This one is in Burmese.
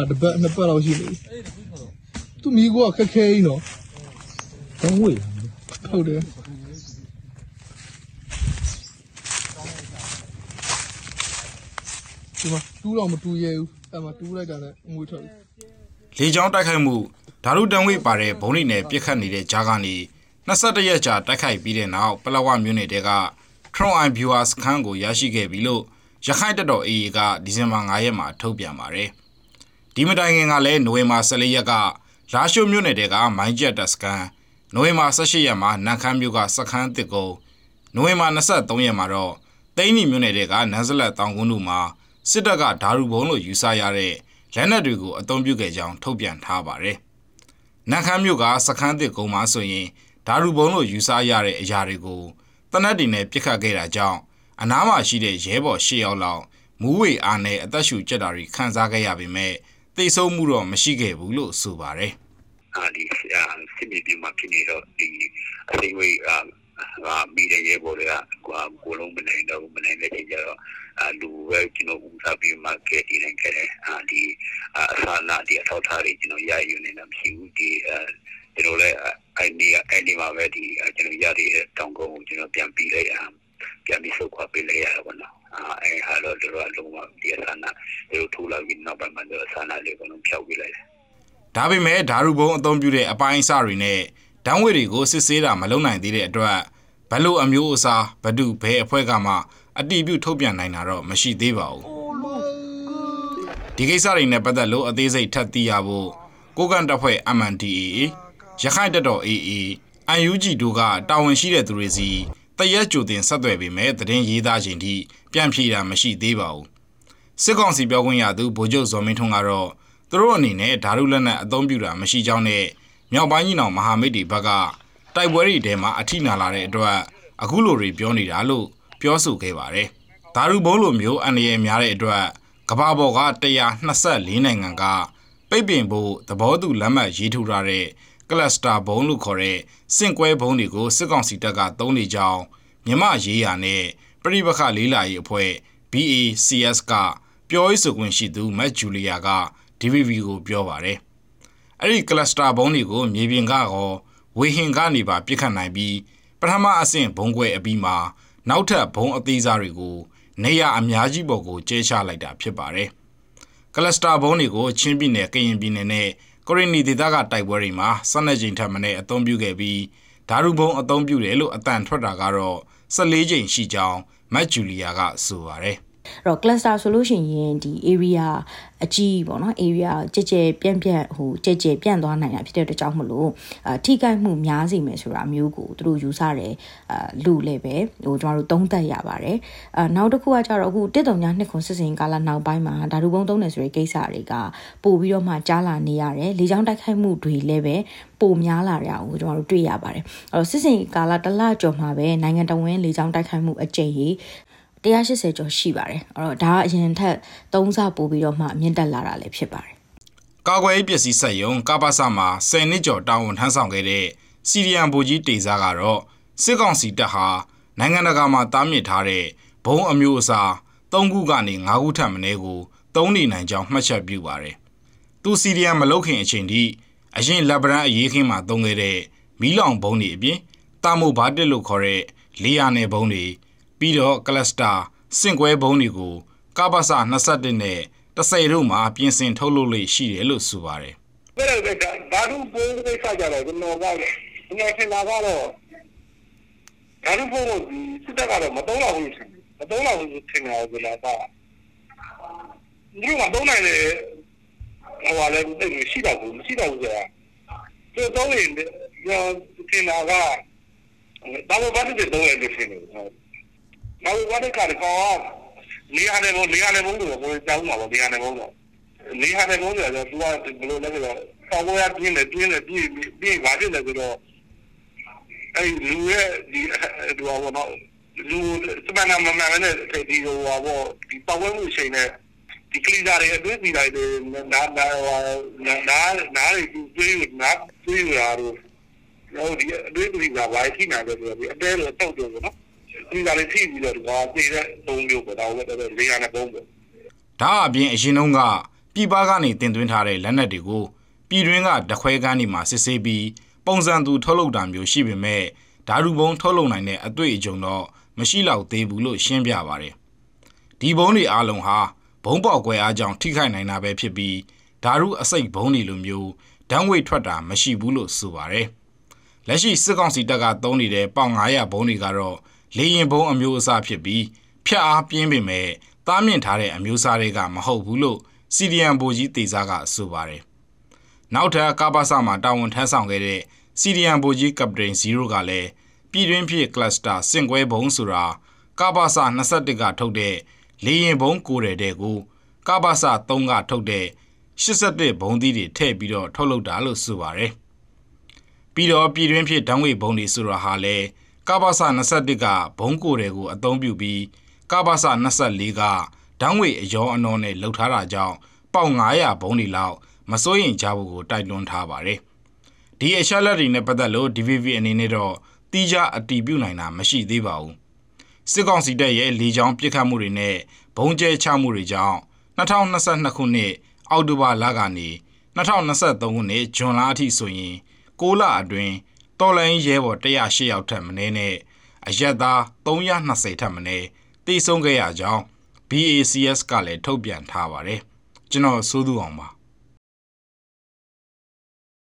ဟာတစ်ပတ်နှစ်ပတ်လောက်ရှိနေပြီသူမိကွာခက်ခဲကြီးနော်တော့ဝေးဟုတ်တယ်ဒီမှာတူးတော့မတူးရဲဘူးအဲ့မှာတူးလိုက်တာနဲ့ငွေထွက်ပြီလေကြောင်းတိုက်ခိုက်မှုဓာတုတံဝိပါတဲ့ဘုံတွေနဲ့ပြစ်ခတ်နေတဲ့ကြားကနေ22ရက်ကြာတိုက်ခိုက်ပြီးတဲ့နောက်ပလောဝမြို့နယ်တဲက Tron Eye Viewers ခန်းကိုရရှိခဲ့ပြီလို့ရခိုင်တပ်တော် AA ကဒီဇင်ဘာ9ရက်မှာထုတ်ပြန်ပါတယ်။ ဒီမတိုင်ခင်ကလည်းနိုဝင်ဘာ14ရက်ကလာရှိုမြို့နယ်တဲကမိုင်းကျက်တပ်စကန်နိုဝင်ဘာ18ရက်မှာနန်ခမ်းမြို့ကစခန်းတစ်ကုန်းနိုဝင်ဘာ23ရက်မှာတော့တိန်းနီမြို့နယ်တဲကနန်းစလက်တောင်ကုန်းတို့မှာစစ်တပ်ကဓာတုဘုံလို့ယူဆရတဲ့လက်နက်တွေကိုအသုံးပြုခဲ့ကြောင်းထုတ်ပြန်ထားပါတယ်။နန်ခမ်းမြို့ကစခန်းတစ်ကုန်းမှာဆိုရင်ဓာတုဘုံလို့ယူဆရတဲ့အရာတွေကိုတနက်တွေနဲ့ပြစ်ခတ်ခဲ့တာကြောင့်အနားမှာရှိတဲ့ရဲဘော်၈ယောက်လောက်မူးဝေအားနဲ့အသက်ရှူကျက်တာတွေခံစားခဲ့ရပေမဲ့ သိဆုံးမှုတော့မရှိခဲ့ဘူးလို့ဆိုပါတယ်အာဒီအာစစ်မြေပြင်မှာဖြစ်နေတော့ဒီအသိဝေးအာအာမိတဲ့ရေပေါ်တွေကကွာကိုလုံးမနိုင်တော့ဘူးမနိုင်တဲ့ချိန်ကျတော့အာလူပဲကျွန်တော်ဦးစားပြီးမှကဲတည်နိုင်ခဲ့တယ်အာဒီအာအစာနာဒီအထောက်ထားတွေကျွန်တော်ရယူနေတာမရှိဘူးဒီအာကျွန်တော်လည်းအဲ့ဒီအဲ့ဒီမှာပဲဒီကျွန်တော်ရတဲ့တောင်ကုန်းကိုကျွန်တော်ပြန်ပြီးလိုက်ရပြန်ပြီးဆုတ်ခွာပေးလိုက်ရတာပေါ့နော်အာအဲ့ဟာတော့တို့ကလုံးဝဒီအစာနာ တို့ထိုးလာပြီးနောက်ပိုင်းမှာတော့အစာနာလေးကိုလုံးဖြောက်ပေးလိုက်တယ်။ဒါပေမဲ့ဓာတုဘုံအသုံးပြုတဲ့အပိုင်းအစတွေနဲ့ဓာတ်ငွေတွေကိုစစ်ဆေးတာမလုပ်နိုင်သေးတဲ့အတွက်ဘလို့အမျိုးအစားဘဒုဘဲအဖွဲ့ကမှအတိပြုထုတ်ပြန်နိုင်တာတော့မရှိသေးပါဘူး။ဒီကိစ္စတွေနဲ့ပတ်သက်လို့အသေးစိတ်ထပ်သိရဖို့ကိုကန်တပ်ဖွဲ့ MNDAA ရခိုင်တပ်တော် AA UNG တို့ကတာဝန်ရှိတဲ့သူတွေစီတရက်ကြိုတင်ဆက်သွယ်ပေမဲ့သတင်းရေးသားခြင်းထိပြန်ဖြေတာမရှိသေးပါဘူး။ စစ်ကောင်စီပြောခွင့်ရသူဗိုလ်ချုပ်ဇော်မင်းထွန်းကတော့သူတို့အနေနဲ့ဓာတုလက်နက်အသုံးပြုတာမရှိကြောင်းနဲ့မြောက်ပိုင်းကြီးနောင်မဟာမိတ်တွေဘက်ကတိုက်ပွဲတွေထဲမှာအထိနာလာတဲ့အတွက်အခုလိုတွေပြောနေတာလို့ပြောဆိုခဲ့ပါတယ်။ဓာတုဘုံလိုမျိုးအန္တရာယ်များတဲ့အတွက်ကမ္ဘာပေါ်က124နိုင်ငံကပိတ်ပင်ဖို့သဘောတူလက်မှတ်ရေးထိုးထားတဲ့ကလစတာဘုံလို့ခေါ်တဲ့စင့်ကွဲဘုံတွေကိုစစ်ကောင်စီတပ်ကသုံးနေကြောင်းမြမရေးရာနဲ့ပြည်ပခလေးလာရေးအဖွဲ့ BACS က ပြောရေးဆိုခွင့်ရှိသူမက်ဂျူလီယာက DVB ကိုပြောပါတယ်။အဲ့ဒီကလစတာဘုံတွေကိုမြေပြင်ကရောဝေဟင်ကနေပါပြစ်ခတ်နိုင်ပြီးပထမအဆင့်ဘုံကွဲအပြီးမှာနောက်ထပ်ဘုံအသေးစားတွေကိုနေရအများကြီးပေါ်ကိုကျဲချလိုက်တာဖြစ်ပါတယ်။ကလစတာဘုံတွေကိုချင်းပြည်နယ်ကရင်ပြည်နယ်နဲ့ကိုရီနီဒေသကတိုက်ပွဲတွေမှာ၁၂ကြိမ်ထပ်မံအသုံးပြုခဲ့ပြီးဓာတုဘုံအသုံးပြုတယ်လို့အတန်ထွက်တာကတော့14ကြိမ်ရှိကြောင်းမက်ဂျူလီယာကဆိုပါတယ်။ အဲ့တော့ cluster ဆိုလို့ရှိရင်ဒီ area အကြီးပေါ့နော် area ကြဲကြဲပြန့်ပြန့်ဟိုကြဲကြဲပြန့်သွားနိုင်တာဖြစ်တဲ့အတွက်ကြောင့်မလို့အာထိခိုက်မှုများစီမယ်ဆိုတာမျိုးကိုသူတို့ယူဆတယ်အာလူလည်းပဲဟိုကျွန်တော်တို့သုံးသပ်ရပါတယ်အာနောက်တစ်ခုကကြတော့အခုတစ်တုံညာနှစ်ခွန်စစ်စင်ကာလနောက်ပိုင်းမှာဓာတုပုံသုံးတယ်ဆိုတဲ့ကိစ္စတွေကပို့ပြီးတော့မှကြားလာနေရတယ်လေကြောင်းတိုက်ခိုက်မှုတွေလည်းပဲပိုများလာတာကိုကျွန်တော်တို့တွေ့ရပါတယ်အဲ့တော့စစ်စင်ကာလတစ်လကျော်မှာပဲနိုင်ငံတော်ဝင်လေကြောင်းတိုက်ခိုက်မှုအကြိမ်ကြီး 180ကျော်ရှိပါတယ်အဲ့တော့ဒါကအရင်ထက်3ဆပိုပြီးတော့မှမြင့်တက်လာတာလည်းဖြစ်ပါတယ်ကာကွယ်ရေးပစ္စည်းဆက်ယုံကပ္ပစမှာ10နှစ်ကျော်တာဝန်ထမ်းဆောင်ခဲ့တဲ့စီရီယန်ဗိုလ်ကြီးတေစာကတော့စစ်ကောင်စီတပ်ဟာနိုင်ငံတကာမှာတားမြစ်ထားတဲ့ဘုံအမျိုးအစား3ခုကနေ5ခုထပ်မင်းကိုသုံးနေနိုင်ကြောင်းမှတ်ချက်ပြုပါတယ်။သူစီရီယန်မလုတ်ခင်အချိန်ထိအရင်လက်ဗရန်အရေးခင်းမှာသုံးခဲ့တဲ့မီးလောင်ဘုံတွေအပြင်တာမိုဘာတစ်လို့ခေါ်တဲ့လေယာနယ်ဘုံတွေ ပြီးတော့ကလစတာစင့်ကွဲဘုံတွေကိုကပ္ပစ21နဲ့30တို့မှာပြင်ဆင်ထုတ်လုပ်လို့ရှိတယ်လို့ဆိုပါတယ်ပြည့်တဲ့ဓာတုပုံးကိစ္စကြတော့ကျွန်တော်ကငယ်ထင်တာကတော့ဓာတုပုံးကိုစစ်တပ်ကတော့မတုံးတော့ဘူးထင်မတုံးတော့ဘူးထင်တယ်ဘယ်လာပါဒီမှာတုံးနိုင်တယ်ဟိုလည်းတိတ်မရှိတော့ဘူးမရှိတော့ဘူးဆိုတာသူတုံးရင်ကျွန်တော်ထင်တာကဘာလို့ဘာလို့တုံးရလဲထင်တယ် ဘာလို့ဘာလို့ကတော့နေရာနဲ့ဘုံနေရာနဲ့ဘုံတို့ကိုကြောင်းမှာပေါ့နေရာနဲ့ဘုံတော့နေဟာတဲ့ဘုန်းကြီးကသူကဘယ်လိုလဲဆိုတော့ပေါ်ပေါ်ရပြင်းတယ်ပြင်းတယ်ပြင်းပြင်းပါဖြစ်တယ်ဆိုတော့အဲ့လူရဲ့ဒီဟိုဘောနော်လူစပနာမမနဲ့ဒီဟိုဘောဒီပဝဲမှုချိန်နဲ့ဒီကလီဇာတွေအတွင်းပြည်တိုင်းတွေနာနာနာနာနာတွေတွေးနာတွေးရတော့တော့ဒီအတွင်းပြည်ကဘာရှိနေတယ်ဆိုတော့ဒီအတဲလို့တောက်တယ် ပေါ့နော်ဒီကလေးထိပြီးတော့ဒီကပြေးတဲ့ပုံမျိုးပေါ့ဒါလည်းတော့လေယာဉ်နဲ့ပုံပေါ့ဒါအပြင်အရင်တုန်းကပြည်ပကနေတင်သွင်းထားတဲ့လက်နက်တွေကိုပြည်တွင်းကတခွဲကန်းဒီမှာစစ်ဆေးပြီးပုံစံသူထုတ်လုပ်တာမျိုးရှိပေမဲ့ဓာတုဘုံထုတ်လုပ်နိုင်တဲ့အတွေ့အကြုံတော့မရှိတော့သေးဘူးလို့ရှင်းပြပါတယ်။ဒီဘုံတွေအားလုံးဟာဘုံပေါက်ကွဲအားကြောင့်ထိခိုက်နိုင်တာပဲဖြစ်ပြီးဓာတုအစိတ်ဘုံတွေလိုမျိုးဓာတ်ငွေထွက်တာမရှိဘူးလို့ဆိုပါတယ်။လက်ရှိစစ်ကောင်စီတပ်ကသုံးနေတဲ့ပေါင်900ဘုံတွေကတော့ လေရင်ဘုံအမျိုးအစားဖြစ်ပြီးဖြတ်အားပြင်းပေမဲ့တားမြင့်ထားတဲ့အမျိုးအစားတွေကမဟုတ်ဘူးလို့စီဒီယန်ဘိုကြီးတေစာကဆိုပါတယ်။နောက်ထပ်ကာဘာဆာမှာတာဝန်ထမ်းဆောင်ခဲ့တဲ့စီဒီယန်ဘိုကြီးကပတိန်0ကလည်းပြည်တွင်းဖြစ်ကလပ်စတာစင်ကွဲဘုံဆိုတာကာဘာဆာ21ကထုတ်တဲ့လေရင်ဘုံကိုရတဲ့ကိုကာဘာဆာ3ကထုတ်တဲ့81ဘုံသီးတွေထည့်ပြီးတော့ထုတ်လုပ်တာလို့ဆိုပါတယ်။ပြီးတော့ပြည်တွင်းဖြစ်ဓာတ်ငွေဘုံတွေဆိုတာဟာလဲ ကာဘာဆာ21ကဘုံကိုတယ်ကိုအသုံးပြုပြီးကာဘာဆာ24ကဓာတ်ငွေအယောအနောနဲ့လှုပ်ထားတာကြောင့်ပေါင်900ဘုံတွေလောက်မစိုးရင်ကြဖို့ကိုတိုက်တွန်းထားပါတယ်။ဒီအချက်လက်တွေနဲ့ပတ်သက်လို့ DVV အနေနဲ့တော့တိကျအတည်ပြုနိုင်တာမရှိသေးပါဘူး။စစ်ကောင်စီတပ်ရဲ့လေကြောင်းပစ်ခတ်မှုတွေနဲ့ဘုံကျဲချမှုတွေကြောင့်2022ခုနှစ်အောက်တိုဘာလကနေ2023ခုနှစ်ဇွန်လအထိဆိုရင်6လအတွင်း တော်လိုင်းရဲဘော်108ယောက်ထက်မနည်းနဲ့အရက်သား320ထက်မနည်းတိစုံခဲ့ရကြောင်း BACS ကလည်းထုတ်ပြန်ထားပါတယ်ကျွန်တော်စိုးသူအောင်ပါ